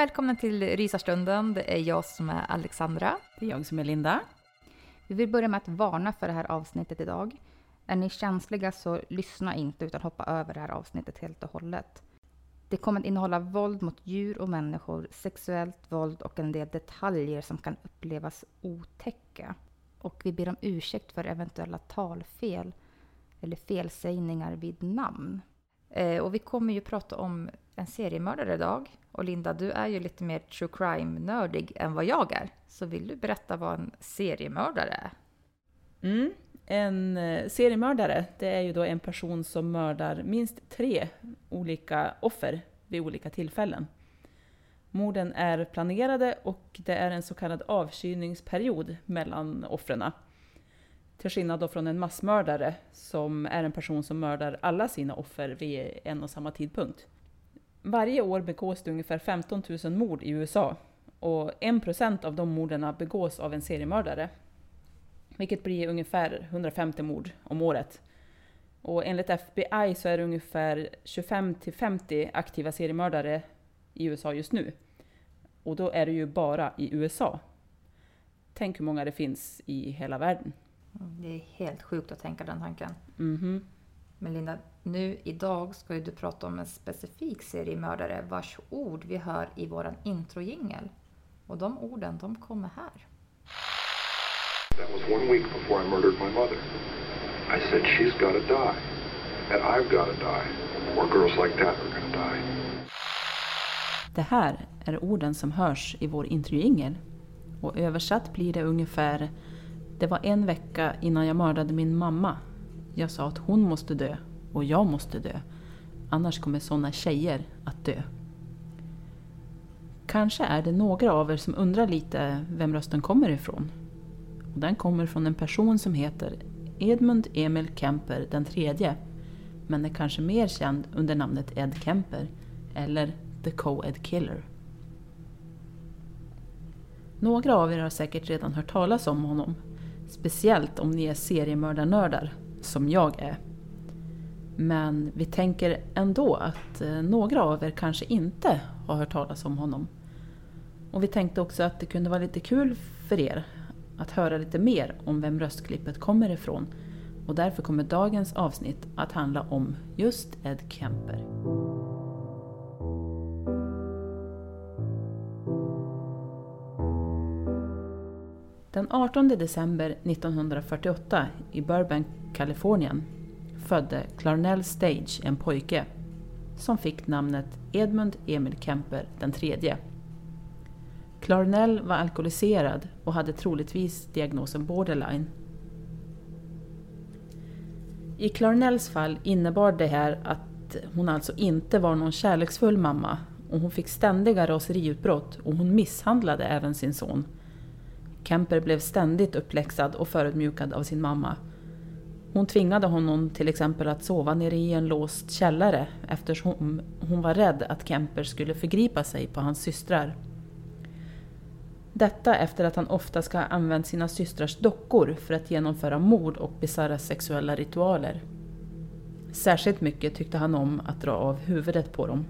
Välkomna till Rysarstunden. Det är jag som är Alexandra. Det är jag som är Linda. Vi vill börja med att varna för det här avsnittet idag. Är ni känsliga så lyssna inte utan hoppa över det här avsnittet helt och hållet. Det kommer att innehålla våld mot djur och människor, sexuellt våld och en del detaljer som kan upplevas otäcka. Och vi ber om ursäkt för eventuella talfel eller felsägningar vid namn. Eh, och vi kommer ju prata om en seriemördare idag. Och Linda, du är ju lite mer true crime-nördig än vad jag är. Så vill du berätta vad en seriemördare är? Mm. En eh, seriemördare, det är ju då en person som mördar minst tre olika offer vid olika tillfällen. Morden är planerade och det är en så kallad avkylningsperiod mellan offren. Till skillnad då från en massmördare som är en person som mördar alla sina offer vid en och samma tidpunkt. Varje år begås det ungefär 15 000 mord i USA och 1% av de morden begås av en seriemördare. Vilket blir ungefär 150 mord om året. Och enligt FBI så är det ungefär 25 till 50 aktiva seriemördare i USA just nu. Och då är det ju bara i USA. Tänk hur många det finns i hela världen. Det är helt sjukt att tänka den tanken. Mhm. Men Linda, nu idag ska ju du prata om en specifik seriemördare vars ord vi hör i våran introjingel. Och de orden, de kommer här. That was one week before I murdered my mother. I said, she's gotta die. And I've gotta die. More girls like that are gonna die. Det här är orden som hörs i vår intervjujingel. Och översatt blir det ungefär Det var en vecka innan jag mördade min mamma. Jag sa att hon måste dö och jag måste dö. Annars kommer såna tjejer att dö. Kanske är det några av er som undrar lite vem rösten kommer ifrån. Och den kommer från en person som heter Edmund Emil Kemper den tredje. Men är kanske mer känd under namnet Ed Kemper eller The Co-Ed Killer. Några av er har säkert redan hört talas om honom. Speciellt om ni är seriemördarnördar, som jag är. Men vi tänker ändå att eh, några av er kanske inte har hört talas om honom. Och vi tänkte också att det kunde vara lite kul för er att höra lite mer om vem röstklippet kommer ifrån. Och därför kommer dagens avsnitt att handla om just Ed Kemper. Den 18 december 1948 i Burbank, Kalifornien födde Clarnell Stage en pojke som fick namnet Edmund Emil Kemper den tredje. Clarnell var alkoholiserad och hade troligtvis diagnosen borderline. I Clarnells fall innebar det här att hon alltså inte var någon kärleksfull mamma och hon fick ständiga raseriutbrott och hon misshandlade även sin son. Kemper blev ständigt uppläxad och förödmjukad av sin mamma. Hon tvingade honom till exempel att sova nere i en låst källare eftersom hon var rädd att Kemper skulle förgripa sig på hans systrar. Detta efter att han ofta ska ha använt sina systrars dockor för att genomföra mord och bisarra sexuella ritualer. Särskilt mycket tyckte han om att dra av huvudet på dem.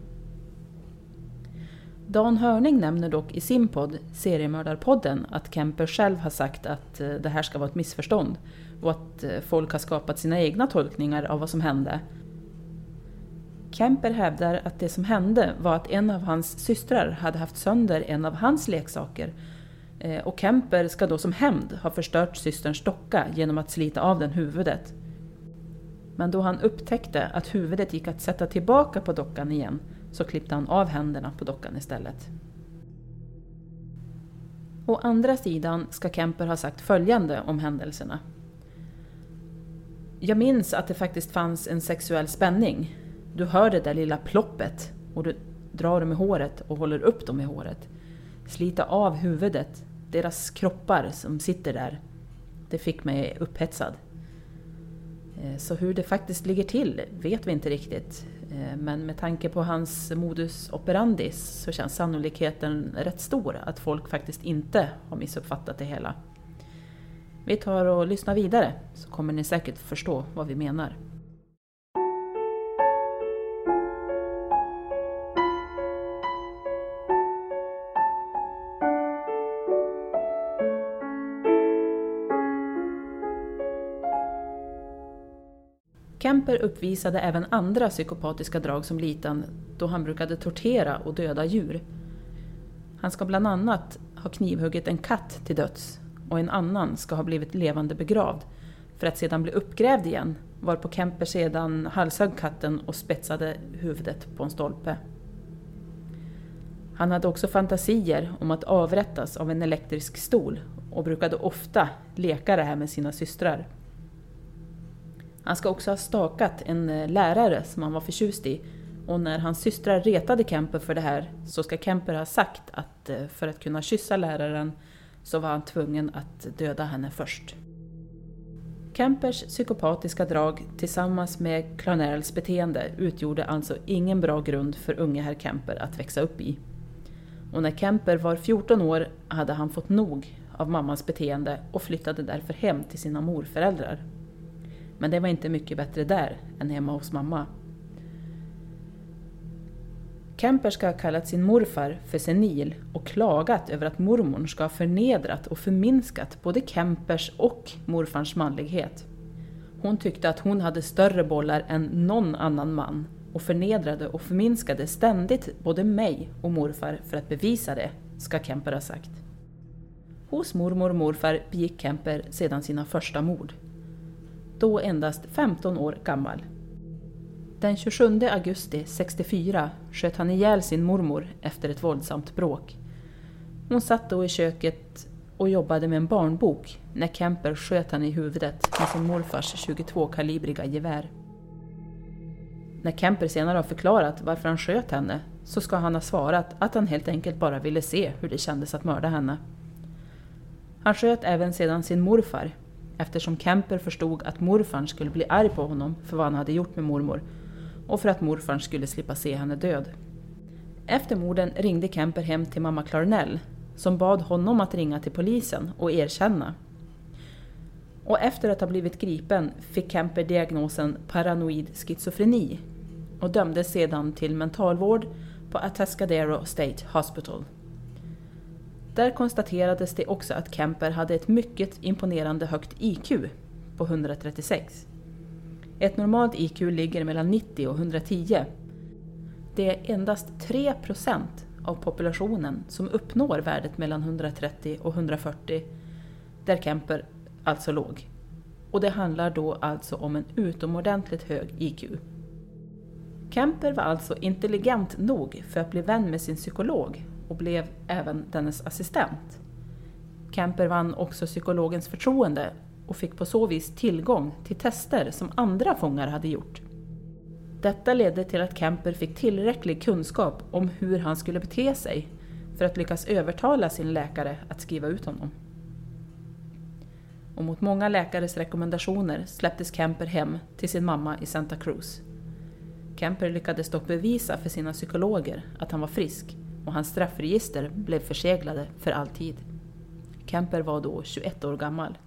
Dan Hörning nämner dock i sin podd, Seriemördarpodden, att Kemper själv har sagt att eh, det här ska vara ett missförstånd och att eh, folk har skapat sina egna tolkningar av vad som hände. Kemper hävdar att det som hände var att en av hans systrar hade haft sönder en av hans leksaker eh, och Kemper ska då som hämnd ha förstört systerns docka genom att slita av den huvudet. Men då han upptäckte att huvudet gick att sätta tillbaka på dockan igen så klippte han av händerna på dockan istället. Å andra sidan ska Kemper ha sagt följande om händelserna. Jag minns att det faktiskt fanns en sexuell spänning. Du hör det där lilla ploppet och du drar dem i håret och håller upp dem i håret. Slita av huvudet, deras kroppar som sitter där. Det fick mig upphetsad. Eh, så hur det faktiskt ligger till vet vi inte riktigt. Eh, men med tanke på hans modus operandis så känns sannolikheten rätt stor att folk faktiskt inte har missuppfattat det hela. Vi tar och lyssnar vidare så kommer ni säkert förstå vad vi menar. Kemper uppvisade även andra psykopatiska drag som liten då han brukade tortera och döda djur. Han ska bland annat ha knivhuggit en katt till döds och en annan ska ha blivit levande begravd för att sedan bli uppgrävd igen varpå Kemper sedan halshögg katten och spetsade huvudet på en stolpe. Han hade också fantasier om att avrättas av en elektrisk stol och brukade ofta leka det här med sina systrar. Han ska också ha stakat en eh, lärare som han var förtjust i och när hans systrar retade Kemper för det här så ska Kemper ha sagt att eh, för att kunna kyssa läraren så var han tvungen att döda henne först. Kempers psykopatiska drag tillsammans med Clarnells beteende utgjorde alltså ingen bra grund för unge herr Kemper att växa upp i. Och när Kemper var 14 år hade han fått nog av mammans beteende och flyttade därför hem till sina morföräldrar. Men det var inte mycket bättre där än hemma hos mamma. Kemper ska ha kallat sin morfar för senil och klagat över att mormor ska ha förnedrat och förminskat både Kempers och morfars manlighet. Hon tyckte att hon hade större bollar än någon annan man och förnedrade och förminskade ständigt både mig och morfar för att bevisa det, ska Kemper ha sagt. Hos mormor och morfar begick Kemper sedan sina första mord då endast 15 år gammal. Den 27 augusti 64 sköt han ihjäl sin mormor efter ett våldsamt bråk. Hon satt då i köket och jobbade med en barnbok när Kemper sköt henne i huvudet med sin morfars 22-kalibriga gevär. När Kemper senare har förklarat varför han sköt henne så ska han ha svarat att han helt enkelt bara ville se hur det kändes att mörda henne. Han sköt även sedan sin morfar eftersom Kemper förstod att morfarn skulle bli arg på honom för vad han hade gjort med mormor och för att morfarn skulle slippa se henne död. Efter morden ringde Kemper hem till mamma Clarnell som bad honom att ringa till polisen och erkänna. Och efter att ha blivit gripen fick Kemper diagnosen paranoid schizofreni och dömdes sedan till mentalvård på Atascadero State Hospital. Där konstaterades det också att Kemper hade ett mycket imponerande högt IQ på 136. Ett normalt IQ ligger mellan 90 och 110. Det är endast 3 procent av populationen som uppnår värdet mellan 130 och 140 där Kemper alltså låg. Och det handlar då alltså om en utomordentligt hög IQ. Kemper var alltså intelligent nog för att bli vän med sin psykolog och blev även dennes assistent. Kemper vann också psykologens förtroende och fick på så vis tillgång till tester som andra fångar hade gjort. Detta ledde till att Kemper fick tillräcklig kunskap om hur han skulle bete sig för att lyckas övertala sin läkare att skriva ut honom. Och mot många läkares rekommendationer släpptes Kemper hem till sin mamma i Santa Cruz. Kemper lyckades dock bevisa för sina psykologer att han var frisk och hans straffregister blev förseglade för alltid. Kemper var då 21 år gammal.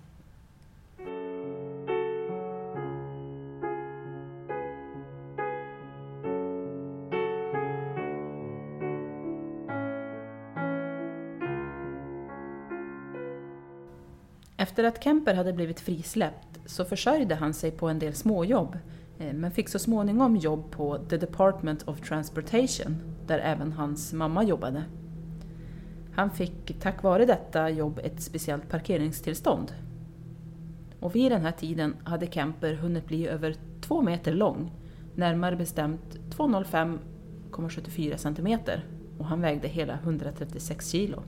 Efter att Kemper hade blivit frisläppt så försörjde han sig på en del småjobb eh, men fick så småningom jobb på The Department of Transportation där även hans mamma jobbade. Han fick tack vare detta jobb ett speciellt parkeringstillstånd. Och vid den här tiden hade Kemper hunnit bli över två meter lång, närmare bestämt 205,74 centimeter och han vägde hela 136 kilo.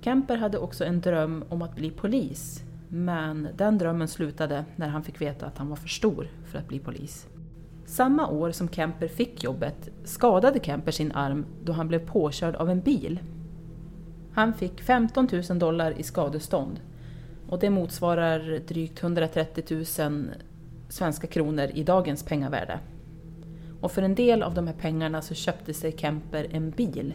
Kemper hade också en dröm om att bli polis, men den drömmen slutade när han fick veta att han var för stor för att bli polis. Samma år som Kemper fick jobbet skadade Kemper sin arm då han blev påkörd av en bil. Han fick 15 000 dollar i skadestånd och det motsvarar drygt 130 000 svenska kronor i dagens pengavärde. Och för en del av de här pengarna så köpte sig Kemper en bil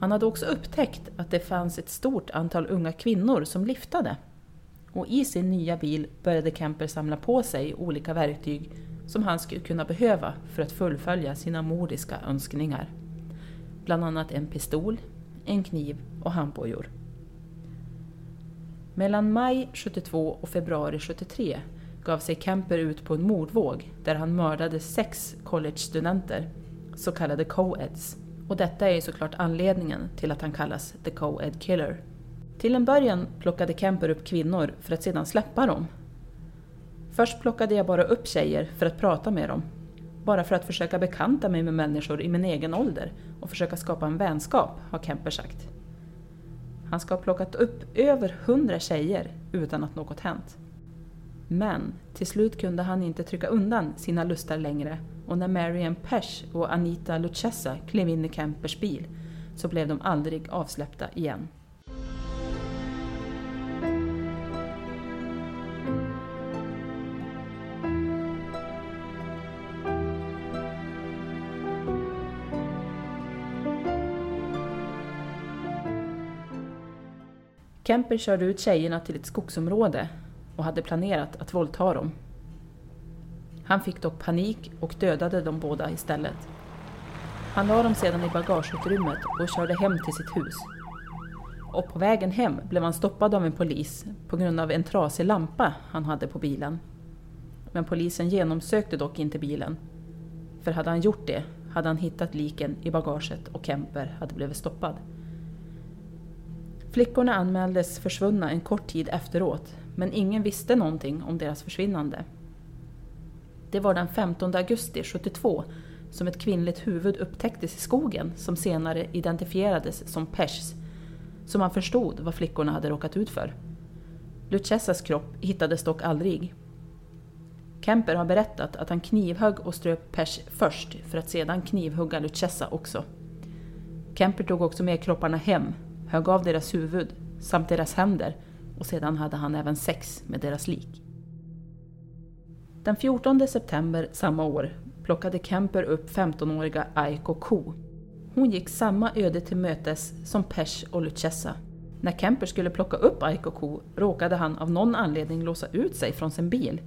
Han hade också upptäckt att det fanns ett stort antal unga kvinnor som liftade. Och i sin nya bil började Kemper samla på sig olika verktyg som han skulle kunna behöva för att fullfölja sina mordiska önskningar. Bland annat en pistol, en kniv och handbojor. Mellan maj 72 och februari 73 gav sig Kemper ut på en mordvåg där han mördade sex collegestudenter, så kallade co-eds. Och detta är ju såklart anledningen till att han kallas The Co-Ed Killer. Till en början plockade Kemper upp kvinnor för att sedan släppa dem. Först plockade jag bara upp tjejer för att prata med dem. Bara för att försöka bekanta mig med människor i min egen ålder och försöka skapa en vänskap, har Kemper sagt. Han ska ha plockat upp över hundra tjejer utan att något hänt. Men till slut kunde han inte trycka undan sina lustar längre och när Marian Pesh och Anita Lucchesa klev in i Kempers bil så blev de aldrig avsläppta igen. Kemper körde ut tjejerna till ett skogsområde och hade planerat att våldta dem. Han fick dock panik och dödade de båda istället. Han la dem sedan i bagageutrymmet och körde hem till sitt hus. Och på vägen hem blev han stoppad av en polis på grund av en trasig lampa han hade på bilen. Men polisen genomsökte dock inte bilen. För hade han gjort det hade han hittat liken i bagaget och Kemper hade blivit stoppad. Flickorna anmäldes försvunna en kort tid efteråt men ingen visste någonting om deras försvinnande. Det var den 15 augusti 72 som ett kvinnligt huvud upptäcktes i skogen som senare identifierades som Peshs, så man förstod vad flickorna hade råkat ut för. Lucessas kropp hittades dock aldrig. Kemper har berättat att han knivhögg och ströp Pesh först för att sedan knivhugga Lucessa också. Kemper tog också med kropparna hem, högg av deras huvud samt deras händer och sedan hade han även sex med deras lik. Den 14 september samma år plockade Kemper upp 15-åriga Aiko Ko. Hon gick samma öde till mötes som Pesh och Lucessa. När Kemper skulle plocka upp Aiko Ko råkade han av någon anledning låsa ut sig från sin bil,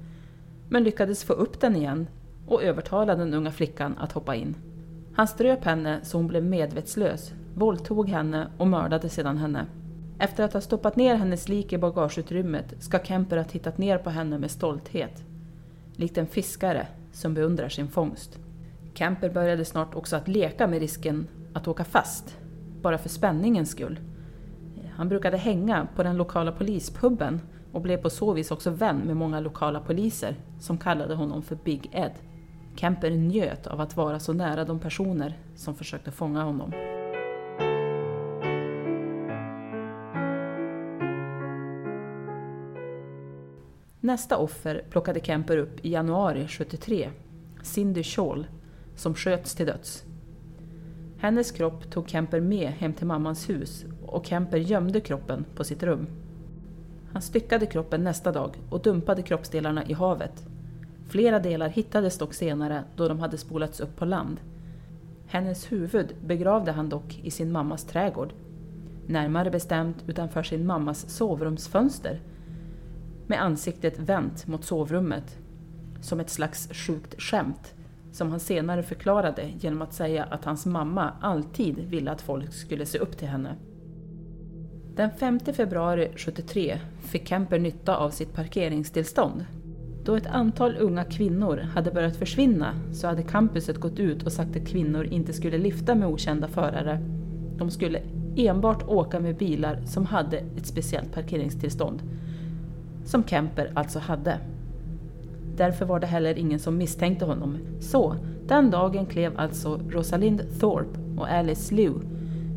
men lyckades få upp den igen och övertala den unga flickan att hoppa in. Han ströp henne så hon blev medvetslös, våldtog henne och mördade sedan henne. Efter att ha stoppat ner hennes lik i bagageutrymmet ska Kemper ha tittat ner på henne med stolthet. Likt en fiskare som beundrar sin fångst. Kemper började snart också att leka med risken att åka fast, bara för spänningens skull. Han brukade hänga på den lokala polispubben och blev på så vis också vän med många lokala poliser som kallade honom för Big Ed. Kemper njöt av att vara så nära de personer som försökte fånga honom. Nästa offer plockade Kemper upp i januari 73, Cindy Scholl, som sköts till döds. Hennes kropp tog Kemper med hem till mammans hus och Kemper gömde kroppen på sitt rum. Han styckade kroppen nästa dag och dumpade kroppsdelarna i havet. Flera delar hittades dock senare då de hade spolats upp på land. Hennes huvud begravde han dock i sin mammas trädgård. Närmare bestämt utanför sin mammas sovrumsfönster med ansiktet vänt mot sovrummet. Som ett slags sjukt skämt som han senare förklarade genom att säga att hans mamma alltid ville att folk skulle se upp till henne. Den 5 februari 73 fick Kemper nytta av sitt parkeringstillstånd. Då ett antal unga kvinnor hade börjat försvinna så hade campuset gått ut och sagt att kvinnor inte skulle lifta med okända förare. De skulle enbart åka med bilar som hade ett speciellt parkeringstillstånd. Som Kemper alltså hade. Därför var det heller ingen som misstänkte honom. Så, den dagen klev alltså Rosalind Thorpe och Alice Liu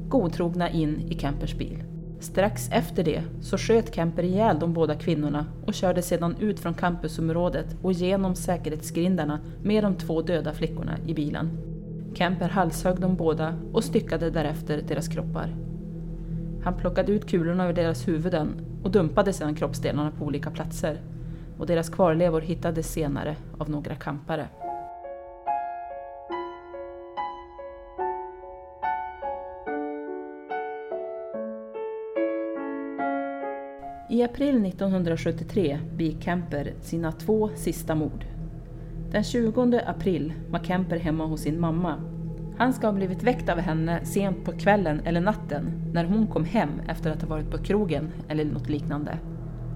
godtrogna in i Kempers bil. Strax efter det så sköt Kemper ihjäl de båda kvinnorna och körde sedan ut från campusområdet och genom säkerhetsgrindarna med de två döda flickorna i bilen. Kemper halshögg de båda och styckade därefter deras kroppar. Han plockade ut kulorna ur deras huvuden och dumpade sedan kroppsdelarna på olika platser. Och deras kvarlevor hittades senare av några kampare. I april 1973 begick Kemper sina två sista mord. Den 20 april var Kemper hemma hos sin mamma. Han ska ha blivit väckt av henne sent på kvällen eller natten när hon kom hem efter att ha varit på krogen eller något liknande.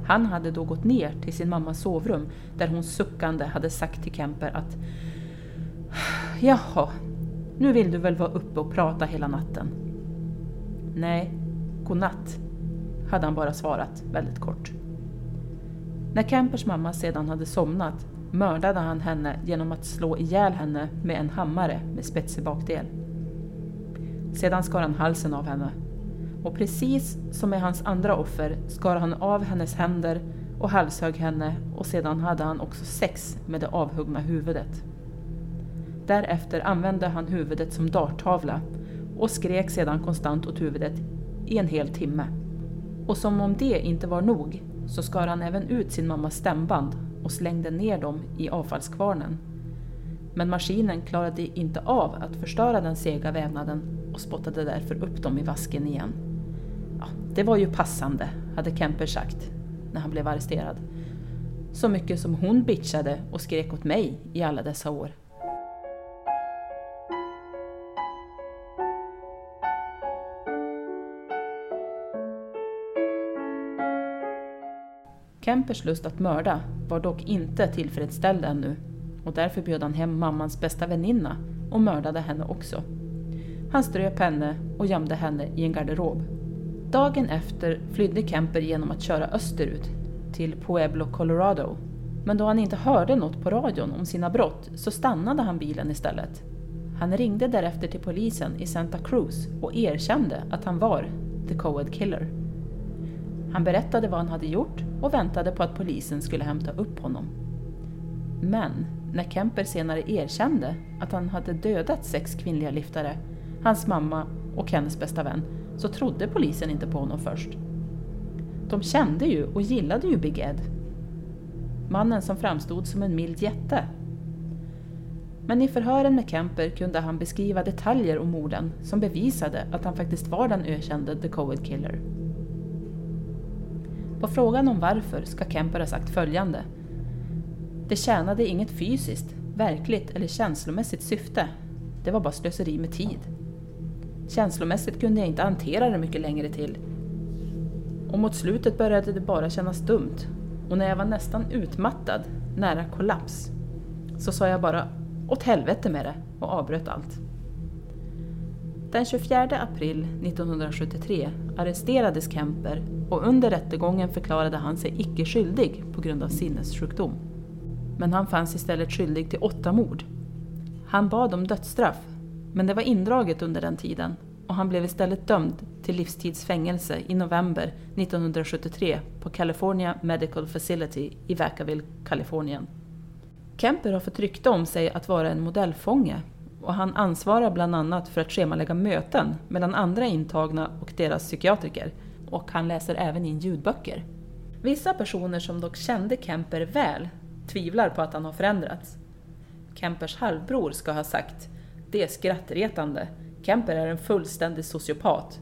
Han hade då gått ner till sin mammas sovrum där hon suckande hade sagt till Kemper att Jaha, nu vill du väl vara uppe och prata hela natten? Nej, godnatt, hade han bara svarat väldigt kort. När Kempers mamma sedan hade somnat mördade han henne genom att slå ihjäl henne med en hammare med spetsig bakdel. Sedan skar han halsen av henne. Och precis som med hans andra offer skar han av hennes händer och halshögg henne och sedan hade han också sex med det avhuggna huvudet. Därefter använde han huvudet som darttavla och skrek sedan konstant åt huvudet i en hel timme. Och som om det inte var nog så skar han även ut sin mammas stämband och slängde ner dem i avfallskvarnen. Men maskinen klarade inte av att förstöra den sega vävnaden och spottade därför upp dem i vasken igen. Ja, det var ju passande, hade Kemper sagt när han blev arresterad. Så mycket som hon bitchade och skrek åt mig i alla dessa år. Kempers lust att mörda var dock inte tillfredsställd ännu och därför bjöd han hem mammans bästa väninna och mördade henne också. Han ströp henne och gömde henne i en garderob. Dagen efter flydde Kemper genom att köra österut, till Pueblo, Colorado. Men då han inte hörde något på radion om sina brott så stannade han bilen istället. Han ringde därefter till polisen i Santa Cruz och erkände att han var The Coed Killer. Han berättade vad han hade gjort och väntade på att polisen skulle hämta upp honom. Men när Kemper senare erkände att han hade dödat sex kvinnliga liftare, hans mamma och hennes bästa vän, så trodde polisen inte på honom först. De kände ju och gillade ju Big Ed. Mannen som framstod som en mild jätte. Men i förhören med Kemper kunde han beskriva detaljer om morden som bevisade att han faktiskt var den ökände The Coed Killer. På frågan om varför ska Kemper ha sagt följande. Det tjänade inget fysiskt, verkligt eller känslomässigt syfte. Det var bara slöseri med tid. Känslomässigt kunde jag inte hantera det mycket längre till. Och mot slutet började det bara kännas dumt. Och när jag var nästan utmattad, nära kollaps, så sa jag bara åt helvete med det och avbröt allt. Den 24 april 1973 arresterades Kemper och under rättegången förklarade han sig icke skyldig på grund av sinnessjukdom. Men han fanns istället skyldig till åtta mord. Han bad om dödsstraff, men det var indraget under den tiden och han blev istället dömd till livstidsfängelse i november 1973 på California Medical Facility i Vacaville, Kalifornien. Kemper har fått rykte om sig att vara en modellfånge och han ansvarar bland annat för att schemalägga möten mellan andra intagna och deras psykiatriker och han läser även in ljudböcker. Vissa personer som dock kände Kemper väl tvivlar på att han har förändrats. Kempers halvbror ska ha sagt “Det är skrattretande. Kemper är en fullständig sociopat.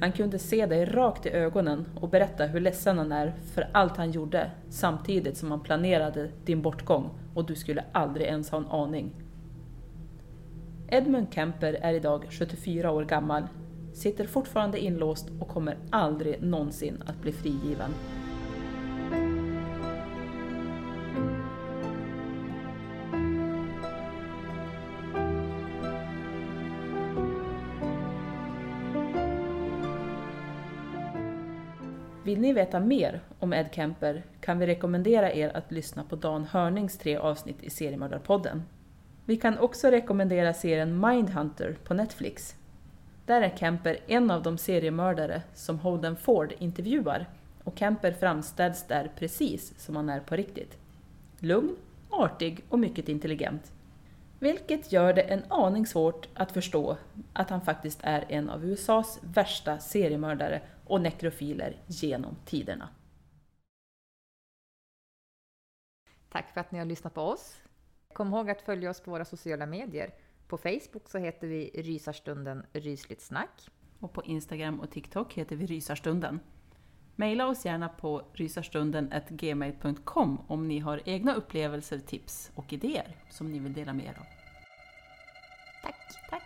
Han kunde se dig rakt i ögonen och berätta hur ledsen han är för allt han gjorde samtidigt som han planerade din bortgång och du skulle aldrig ens ha en aning. Edmund Kemper är idag 74 år gammal, sitter fortfarande inlåst och kommer aldrig någonsin att bli frigiven. Vill ni veta mer om Ed Kemper kan vi rekommendera er att lyssna på Dan Hörnings tre avsnitt i Seriemördarpodden. Vi kan också rekommendera serien Mindhunter på Netflix. Där är Kemper en av de seriemördare som Holden Ford intervjuar och Kemper framställs där precis som han är på riktigt. Lugn, artig och mycket intelligent. Vilket gör det en aning svårt att förstå att han faktiskt är en av USAs värsta seriemördare och nekrofiler genom tiderna. Tack för att ni har lyssnat på oss. Kom ihåg att följa oss på våra sociala medier. På Facebook så heter vi Rysarstunden Rysligt Snack. Och på Instagram och TikTok heter vi Rysarstunden. Maila oss gärna på rysarstunden.gmail.com om ni har egna upplevelser, tips och idéer som ni vill dela med er av. Tack, tack!